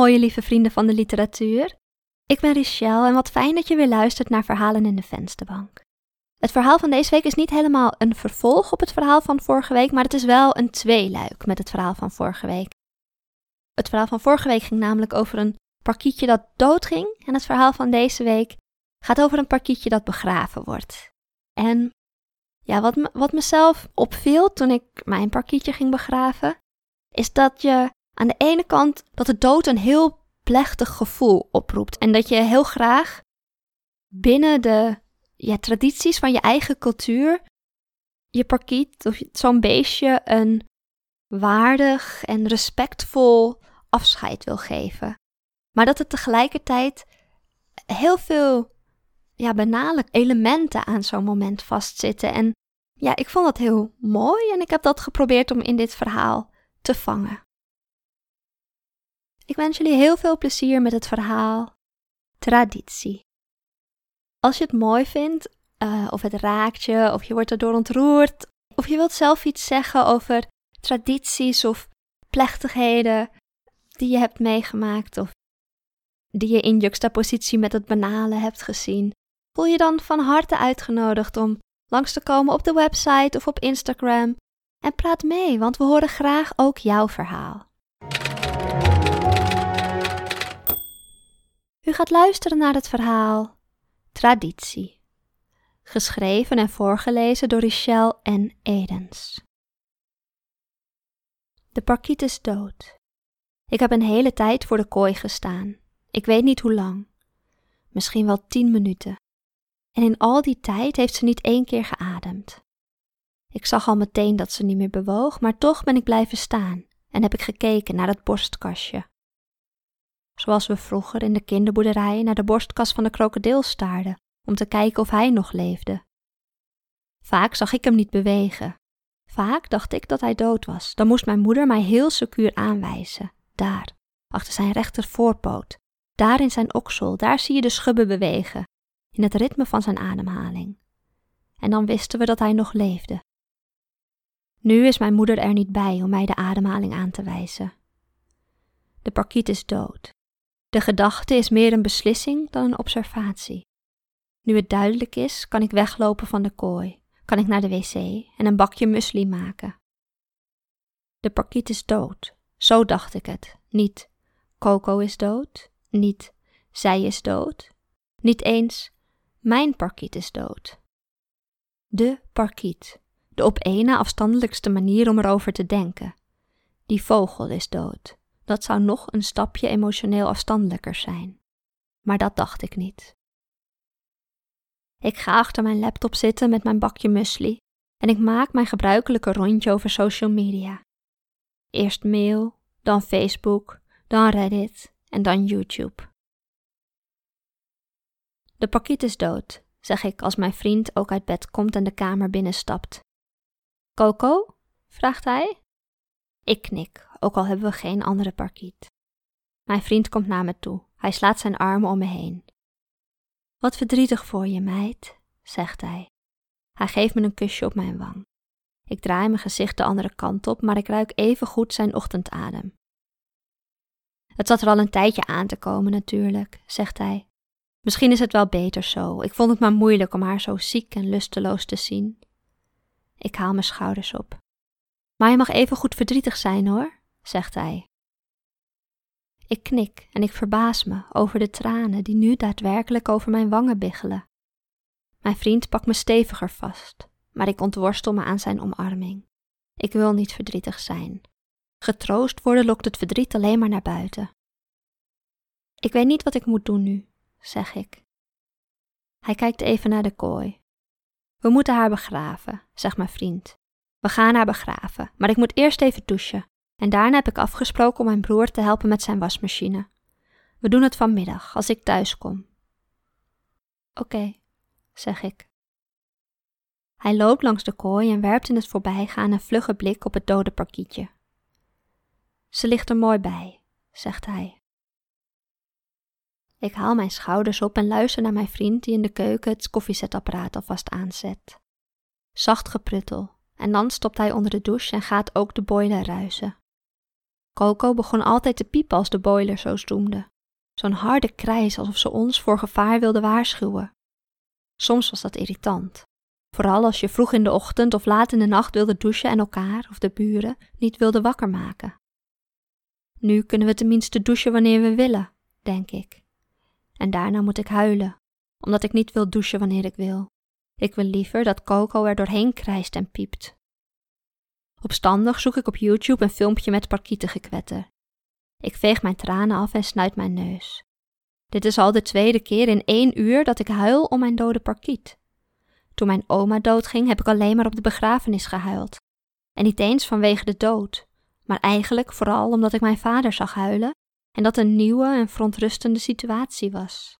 mooie lieve vrienden van de literatuur. Ik ben Richelle en wat fijn dat je weer luistert naar Verhalen in de Vensterbank. Het verhaal van deze week is niet helemaal een vervolg op het verhaal van vorige week, maar het is wel een tweeluik met het verhaal van vorige week. Het verhaal van vorige week ging namelijk over een parkietje dat doodging en het verhaal van deze week gaat over een parkietje dat begraven wordt. En ja, wat, wat mezelf opviel toen ik mijn parkietje ging begraven, is dat je aan de ene kant dat de dood een heel plechtig gevoel oproept en dat je heel graag binnen de ja, tradities van je eigen cultuur je parkiet of zo'n beestje een waardig en respectvol afscheid wil geven. Maar dat er tegelijkertijd heel veel ja, banale elementen aan zo'n moment vastzitten. En ja, ik vond dat heel mooi en ik heb dat geprobeerd om in dit verhaal te vangen. Ik wens jullie heel veel plezier met het verhaal Traditie. Als je het mooi vindt, uh, of het raakt je, of je wordt erdoor ontroerd, of je wilt zelf iets zeggen over tradities of plechtigheden die je hebt meegemaakt, of die je in juxtapositie met het banale hebt gezien, voel je dan van harte uitgenodigd om langs te komen op de website of op Instagram en praat mee, want we horen graag ook jouw verhaal. U gaat luisteren naar het verhaal Traditie, geschreven en voorgelezen door Richelle en Edens. De parkiet is dood. Ik heb een hele tijd voor de kooi gestaan. Ik weet niet hoe lang. Misschien wel tien minuten. En in al die tijd heeft ze niet één keer geademd. Ik zag al meteen dat ze niet meer bewoog, maar toch ben ik blijven staan en heb ik gekeken naar het borstkastje. Zoals we vroeger in de kinderboerderij naar de borstkas van de krokodil staarden om te kijken of hij nog leefde. Vaak zag ik hem niet bewegen. Vaak dacht ik dat hij dood was. Dan moest mijn moeder mij heel secuur aanwijzen. Daar, achter zijn rechter voorpoot. Daar in zijn oksel, daar zie je de schubben bewegen in het ritme van zijn ademhaling. En dan wisten we dat hij nog leefde. Nu is mijn moeder er niet bij om mij de ademhaling aan te wijzen. De parkiet is dood. De gedachte is meer een beslissing dan een observatie. Nu het duidelijk is, kan ik weglopen van de kooi, kan ik naar de wc en een bakje muesli maken. De parkiet is dood, zo dacht ik het. Niet Coco is dood, niet zij is dood, niet eens mijn parkiet is dood. De parkiet, de op na afstandelijkste manier om erover te denken. Die vogel is dood. Dat zou nog een stapje emotioneel afstandelijker zijn. Maar dat dacht ik niet. Ik ga achter mijn laptop zitten met mijn bakje muesli en ik maak mijn gebruikelijke rondje over social media. Eerst mail, dan Facebook, dan Reddit en dan YouTube. De pakiet is dood, zeg ik als mijn vriend ook uit bed komt en de kamer binnenstapt. Coco? vraagt hij. Ik knik, ook al hebben we geen andere parkiet. Mijn vriend komt naar me toe. Hij slaat zijn armen om me heen. Wat verdrietig voor je, meid, zegt hij. Hij geeft me een kusje op mijn wang. Ik draai mijn gezicht de andere kant op, maar ik ruik even goed zijn ochtendadem. Het zat er al een tijdje aan te komen, natuurlijk, zegt hij. Misschien is het wel beter zo. Ik vond het maar moeilijk om haar zo ziek en lusteloos te zien. Ik haal mijn schouders op. Maar je mag even goed verdrietig zijn hoor, zegt hij. Ik knik en ik verbaas me over de tranen die nu daadwerkelijk over mijn wangen biggelen. Mijn vriend pakt me steviger vast, maar ik ontworstel me aan zijn omarming. Ik wil niet verdrietig zijn. Getroost worden lokt het verdriet alleen maar naar buiten. Ik weet niet wat ik moet doen nu, zeg ik. Hij kijkt even naar de kooi. We moeten haar begraven, zegt mijn vriend. We gaan haar begraven, maar ik moet eerst even douchen. En daarna heb ik afgesproken om mijn broer te helpen met zijn wasmachine. We doen het vanmiddag, als ik thuis kom. Oké, zeg ik. Hij loopt langs de kooi en werpt in het voorbijgaan een vlugge blik op het dode parkietje. Ze ligt er mooi bij, zegt hij. Ik haal mijn schouders op en luister naar mijn vriend die in de keuken het koffiezetapparaat alvast aanzet. Zacht gepruttel, en dan stopt hij onder de douche en gaat ook de boiler ruisen. Coco begon altijd te piepen als de boiler zo stoemde. Zo'n harde krijs alsof ze ons voor gevaar wilde waarschuwen. Soms was dat irritant. Vooral als je vroeg in de ochtend of laat in de nacht wilde douchen en elkaar of de buren niet wilde wakker maken. Nu kunnen we tenminste douchen wanneer we willen, denk ik. En daarna moet ik huilen, omdat ik niet wil douchen wanneer ik wil. Ik wil liever dat Coco er doorheen krijst en piept. Opstandig zoek ik op YouTube een filmpje met parkietengekwetter. Ik veeg mijn tranen af en snuit mijn neus. Dit is al de tweede keer in één uur dat ik huil om mijn dode parkiet. Toen mijn oma doodging, heb ik alleen maar op de begrafenis gehuild. En niet eens vanwege de dood, maar eigenlijk vooral omdat ik mijn vader zag huilen en dat een nieuwe en verontrustende situatie was.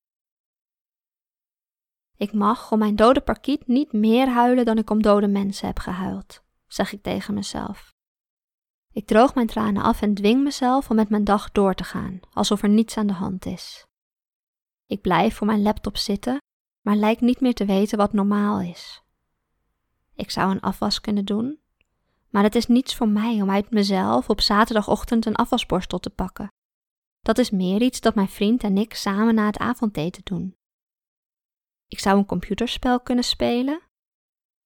Ik mag om mijn dode parkiet niet meer huilen dan ik om dode mensen heb gehuild, zeg ik tegen mezelf. Ik droog mijn tranen af en dwing mezelf om met mijn dag door te gaan, alsof er niets aan de hand is. Ik blijf voor mijn laptop zitten, maar lijk niet meer te weten wat normaal is. Ik zou een afwas kunnen doen, maar het is niets voor mij om uit mezelf op zaterdagochtend een afwasborstel te pakken. Dat is meer iets dat mijn vriend en ik samen na het avondeten doen. Ik zou een computerspel kunnen spelen,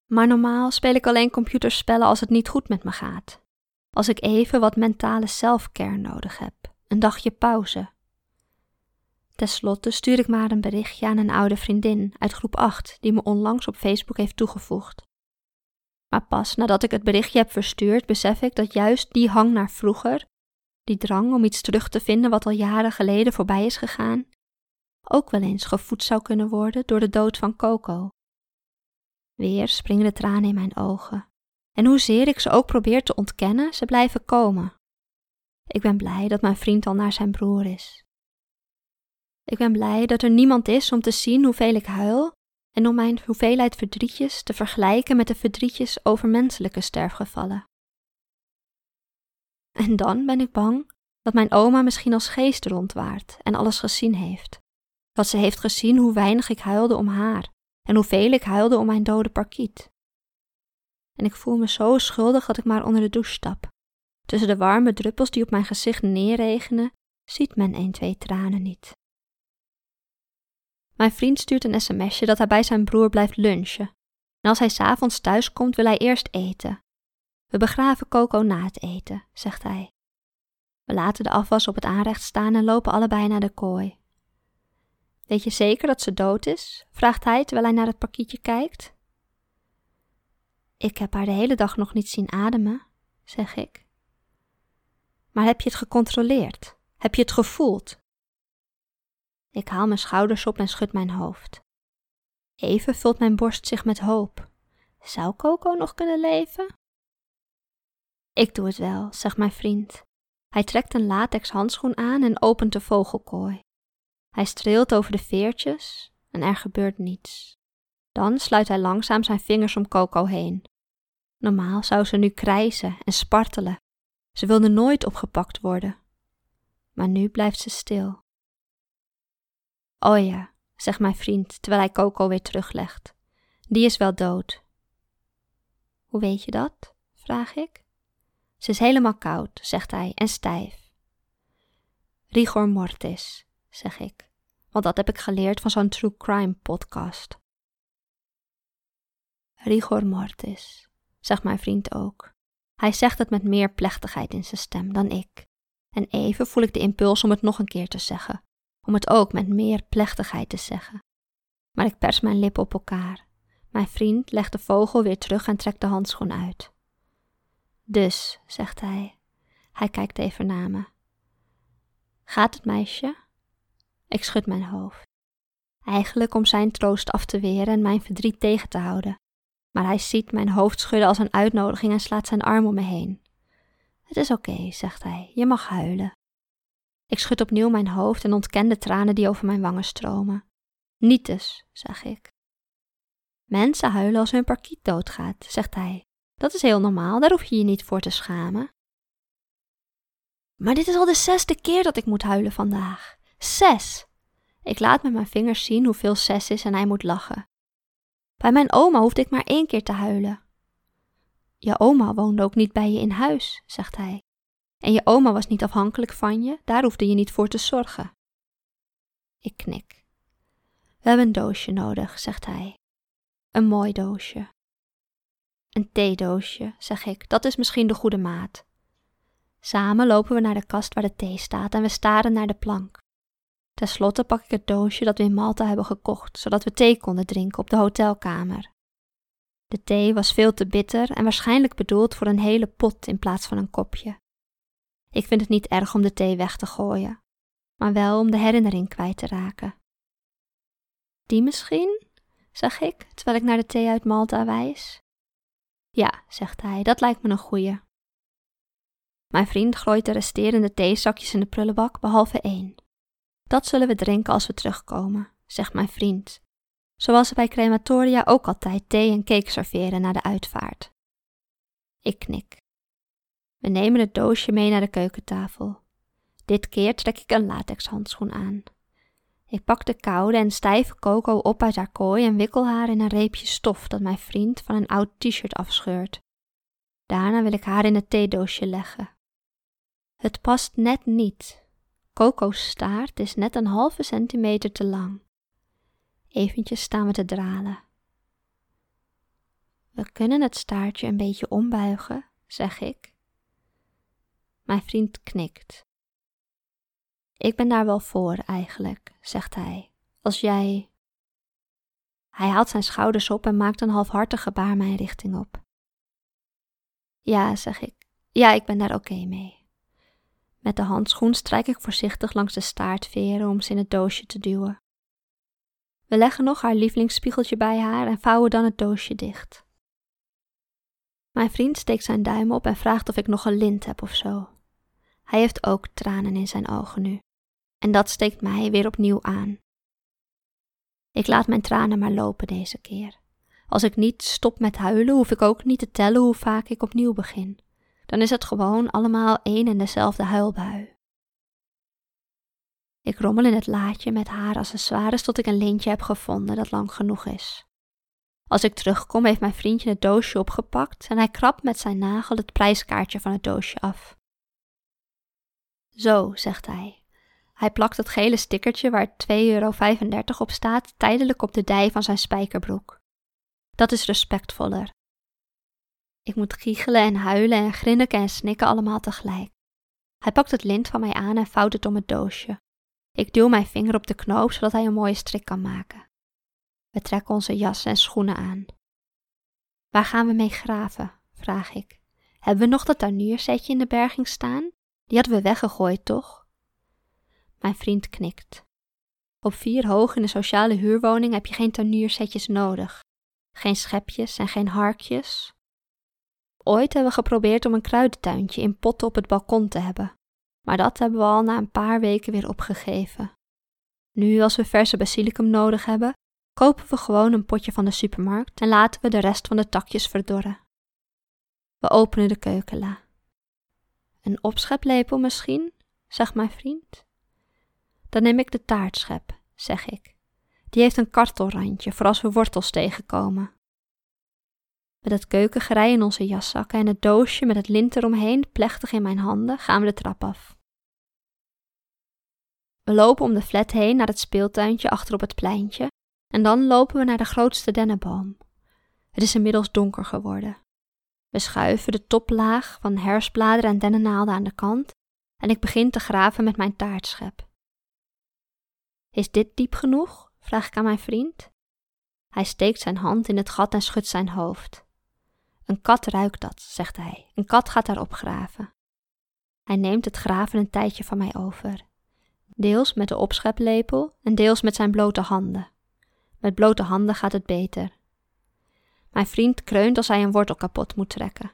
maar normaal speel ik alleen computerspellen als het niet goed met me gaat. Als ik even wat mentale selfcare nodig heb, een dagje pauze. Ten slotte stuur ik maar een berichtje aan een oude vriendin uit groep 8 die me onlangs op Facebook heeft toegevoegd. Maar pas nadat ik het berichtje heb verstuurd, besef ik dat juist die hang naar vroeger, die drang om iets terug te vinden wat al jaren geleden voorbij is gegaan, ook wel eens gevoed zou kunnen worden door de dood van Coco. Weer springen de tranen in mijn ogen. En hoezeer ik ze ook probeer te ontkennen, ze blijven komen. Ik ben blij dat mijn vriend al naar zijn broer is. Ik ben blij dat er niemand is om te zien hoeveel ik huil en om mijn hoeveelheid verdrietjes te vergelijken met de verdrietjes over menselijke sterfgevallen. En dan ben ik bang dat mijn oma misschien als geest rondwaart en alles gezien heeft. Dat ze heeft gezien hoe weinig ik huilde om haar en hoeveel ik huilde om mijn dode parkiet. En ik voel me zo schuldig dat ik maar onder de douche stap. Tussen de warme druppels die op mijn gezicht neerregenen, ziet men een twee tranen niet. Mijn vriend stuurt een sms'je dat hij bij zijn broer blijft lunchen. En als hij s'avonds thuis komt, wil hij eerst eten. We begraven Coco na het eten, zegt hij. We laten de afwas op het aanrecht staan en lopen allebei naar de kooi. Weet je zeker dat ze dood is? vraagt hij terwijl hij naar het pakietje kijkt. Ik heb haar de hele dag nog niet zien ademen, zeg ik. Maar heb je het gecontroleerd? Heb je het gevoeld? Ik haal mijn schouders op en schud mijn hoofd. Even vult mijn borst zich met hoop. Zou Coco nog kunnen leven? Ik doe het wel, zegt mijn vriend. Hij trekt een latex handschoen aan en opent de vogelkooi. Hij streelt over de veertjes en er gebeurt niets. Dan sluit hij langzaam zijn vingers om Coco heen. Normaal zou ze nu krijsen en spartelen. Ze wilde nooit opgepakt worden. Maar nu blijft ze stil. Oh ja, zegt mijn vriend terwijl hij Coco weer teruglegt. Die is wel dood. Hoe weet je dat? vraag ik. Ze is helemaal koud, zegt hij, en stijf. Rigor mortis, zeg ik, want dat heb ik geleerd van zo'n true crime podcast. Rigor mortis, zegt mijn vriend ook. Hij zegt het met meer plechtigheid in zijn stem dan ik. En even voel ik de impuls om het nog een keer te zeggen, om het ook met meer plechtigheid te zeggen. Maar ik pers mijn lippen op elkaar. Mijn vriend legt de vogel weer terug en trekt de handschoen uit. Dus, zegt hij. Hij kijkt even naar me. Gaat het meisje? Ik schud mijn hoofd. Eigenlijk om zijn troost af te weren en mijn verdriet tegen te houden. Maar hij ziet mijn hoofd schudden als een uitnodiging en slaat zijn arm om me heen. Het is oké, zegt hij, je mag huilen. Ik schud opnieuw mijn hoofd en ontken de tranen die over mijn wangen stromen. Niet dus, zeg ik. Mensen huilen als hun parkiet doodgaat, zegt hij. Dat is heel normaal, daar hoef je je niet voor te schamen. Maar dit is al de zesde keer dat ik moet huilen vandaag. Zes! Ik laat met mijn vingers zien hoeveel zes is en hij moet lachen. Bij mijn oma hoefde ik maar één keer te huilen. Je oma woonde ook niet bij je in huis, zegt hij. En je oma was niet afhankelijk van je, daar hoefde je niet voor te zorgen. Ik knik. We hebben een doosje nodig, zegt hij. Een mooi doosje. Een theedoosje, zeg ik, dat is misschien de goede maat. Samen lopen we naar de kast waar de thee staat en we staren naar de plank. Ten slotte pak ik het doosje dat we in Malta hebben gekocht, zodat we thee konden drinken op de hotelkamer. De thee was veel te bitter en waarschijnlijk bedoeld voor een hele pot in plaats van een kopje. Ik vind het niet erg om de thee weg te gooien, maar wel om de herinnering kwijt te raken. Die misschien? zeg ik, terwijl ik naar de thee uit Malta wijs. Ja, zegt hij, dat lijkt me een goeie. Mijn vriend gooit de resterende theezakjes in de prullenbak, behalve één. Dat zullen we drinken als we terugkomen, zegt mijn vriend, zoals ze bij crematoria ook altijd thee en cake serveren na de uitvaart. Ik knik. We nemen het doosje mee naar de keukentafel. Dit keer trek ik een latexhandschoen aan. Ik pak de koude en stijve Coco op uit haar kooi en wikkel haar in een reepje stof dat mijn vriend van een oud t-shirt afscheurt. Daarna wil ik haar in het theedoosje leggen. Het past net niet. Coco's staart is net een halve centimeter te lang. Eventjes staan we te dralen. We kunnen het staartje een beetje ombuigen, zeg ik. Mijn vriend knikt. Ik ben daar wel voor eigenlijk, zegt hij. Als jij. Hij haalt zijn schouders op en maakt een halfhartig gebaar mijn richting op. Ja, zeg ik. Ja, ik ben daar oké mee. Met de handschoen strijk ik voorzichtig langs de staartveren om ze in het doosje te duwen. We leggen nog haar lievelingsspiegeltje bij haar en vouwen dan het doosje dicht. Mijn vriend steekt zijn duim op en vraagt of ik nog een lint heb of zo. Hij heeft ook tranen in zijn ogen nu. En dat steekt mij weer opnieuw aan. Ik laat mijn tranen maar lopen deze keer. Als ik niet stop met huilen, hoef ik ook niet te tellen hoe vaak ik opnieuw begin. Dan is het gewoon allemaal één en dezelfde huilbui. Ik rommel in het laadje met haar accessoires tot ik een lintje heb gevonden dat lang genoeg is. Als ik terugkom, heeft mijn vriendje het doosje opgepakt en hij krabt met zijn nagel het prijskaartje van het doosje af. Zo, zegt hij. Hij plakt het gele stickertje waar 2,35 euro op staat tijdelijk op de dij van zijn spijkerbroek. Dat is respectvoller. Ik moet giechelen en huilen en grinniken en snikken allemaal tegelijk. Hij pakt het lint van mij aan en vouwt het om het doosje. Ik duw mijn vinger op de knoop zodat hij een mooie strik kan maken. We trekken onze jassen en schoenen aan. Waar gaan we mee graven? vraag ik. Hebben we nog dat tuiniersetje in de berging staan? Die hadden we weggegooid, toch? Mijn vriend knikt. Op vier hoog in een sociale huurwoning heb je geen tuiniersetjes nodig. Geen schepjes en geen harkjes. Ooit hebben we geprobeerd om een kruidentuintje in potten op het balkon te hebben, maar dat hebben we al na een paar weken weer opgegeven. Nu, als we verse basilicum nodig hebben, kopen we gewoon een potje van de supermarkt en laten we de rest van de takjes verdorren. We openen de keukenla. Een opscheplepel misschien, zegt mijn vriend. Dan neem ik de taartschep, zeg ik. Die heeft een kartelrandje voor als we wortels tegenkomen. Met het keukengerei in onze jaszakken en het doosje met het lint eromheen plechtig in mijn handen gaan we de trap af. We lopen om de flat heen naar het speeltuintje achter op het pleintje en dan lopen we naar de grootste dennenboom. Het is inmiddels donker geworden. We schuiven de toplaag van herfstbladeren en dennennaalden aan de kant en ik begin te graven met mijn taartschep. Is dit diep genoeg? vraag ik aan mijn vriend. Hij steekt zijn hand in het gat en schudt zijn hoofd. Een kat ruikt dat, zegt hij. Een kat gaat daarop graven. Hij neemt het graven een tijdje van mij over. Deels met de opscheplepel en deels met zijn blote handen. Met blote handen gaat het beter. Mijn vriend kreunt als hij een wortel kapot moet trekken.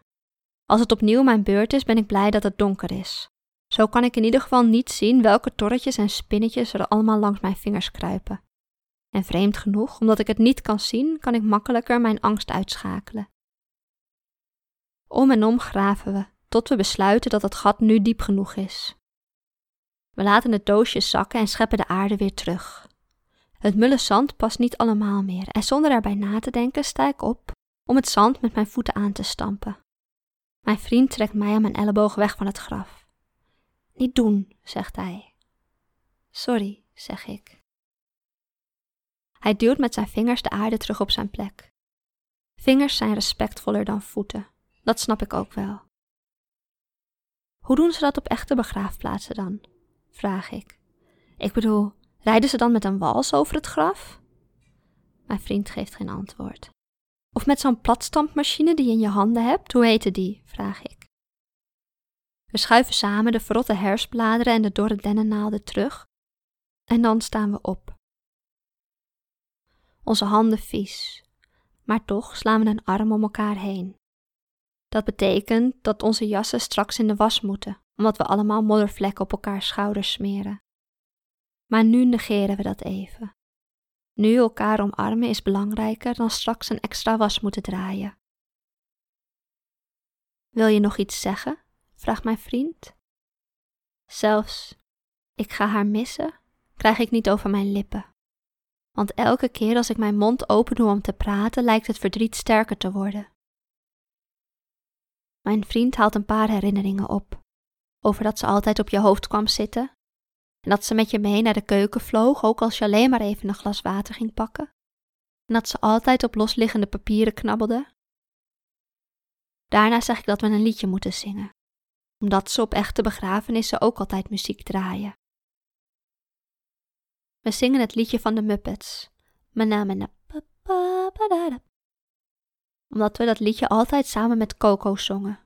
Als het opnieuw mijn beurt is, ben ik blij dat het donker is. Zo kan ik in ieder geval niet zien welke torretjes en spinnetjes er allemaal langs mijn vingers kruipen. En vreemd genoeg, omdat ik het niet kan zien, kan ik makkelijker mijn angst uitschakelen. Om en om graven we, tot we besluiten dat het gat nu diep genoeg is. We laten het doosje zakken en scheppen de aarde weer terug. Het mulle zand past niet allemaal meer en zonder erbij na te denken sta ik op om het zand met mijn voeten aan te stampen. Mijn vriend trekt mij aan mijn elleboog weg van het graf. Niet doen, zegt hij. Sorry, zeg ik. Hij duwt met zijn vingers de aarde terug op zijn plek. Vingers zijn respectvoller dan voeten, dat snap ik ook wel. Hoe doen ze dat op echte begraafplaatsen dan? vraag ik. Ik bedoel, rijden ze dan met een wals over het graf? Mijn vriend geeft geen antwoord. Of met zo'n platstampmachine die je in je handen hebt, hoe heette die? vraag ik. We schuiven samen de verrotte hersbladeren en de dorre dennennaalden terug en dan staan we op. Onze handen vies, maar toch slaan we een arm om elkaar heen. Dat betekent dat onze jassen straks in de was moeten, omdat we allemaal moddervlekken op elkaars schouders smeren. Maar nu negeren we dat even. Nu elkaar omarmen is belangrijker dan straks een extra was moeten draaien. Wil je nog iets zeggen? vraagt mijn vriend. Zelfs ik ga haar missen, krijg ik niet over mijn lippen. Want elke keer als ik mijn mond open doe om te praten, lijkt het verdriet sterker te worden. Mijn vriend haalt een paar herinneringen op. Over dat ze altijd op je hoofd kwam zitten. En dat ze met je mee naar de keuken vloog, ook als je alleen maar even een glas water ging pakken. En dat ze altijd op losliggende papieren knabbelde. Daarna zeg ik dat we een liedje moeten zingen, omdat ze op echte begrafenissen ook altijd muziek draaien. We zingen het liedje van de Muppets. Manamana. Omdat we dat liedje altijd samen met Coco zongen.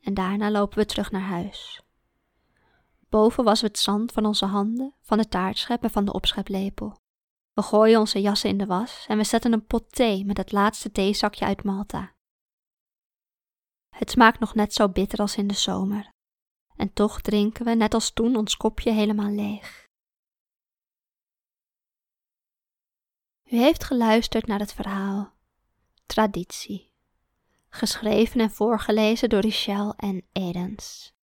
En daarna lopen we terug naar huis. Boven was het zand van onze handen, van de taartschep en van de opscheplepel. We gooien onze jassen in de was en we zetten een pot thee met het laatste theezakje uit Malta. Het smaakt nog net zo bitter als in de zomer. En toch drinken we, net als toen, ons kopje helemaal leeg. U heeft geluisterd naar het verhaal Traditie, geschreven en voorgelezen door Richelle en Edens.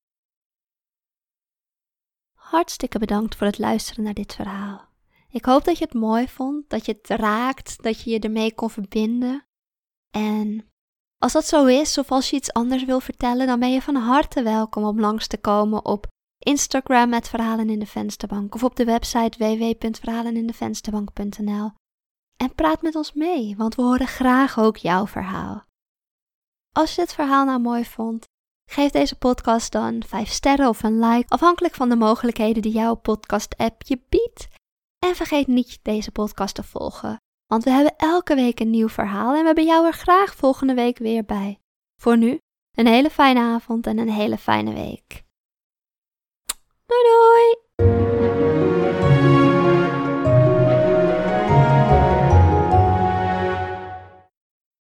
Hartstikke bedankt voor het luisteren naar dit verhaal. Ik hoop dat je het mooi vond, dat je het raakt, dat je je ermee kon verbinden. En als dat zo is, of als je iets anders wil vertellen, dan ben je van harte welkom om langs te komen op Instagram met Verhalen in de Vensterbank of op de website www.verhalenindevensterbank.nl en praat met ons mee, want we horen graag ook jouw verhaal. Als je dit verhaal nou mooi vond, geef deze podcast dan 5 sterren of een like, afhankelijk van de mogelijkheden die jouw podcast-app je biedt. En vergeet niet deze podcast te volgen, want we hebben elke week een nieuw verhaal en we hebben jou er graag volgende week weer bij. Voor nu, een hele fijne avond en een hele fijne week. Doei doei!